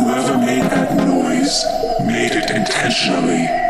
Whoever made that noise made it intentionally.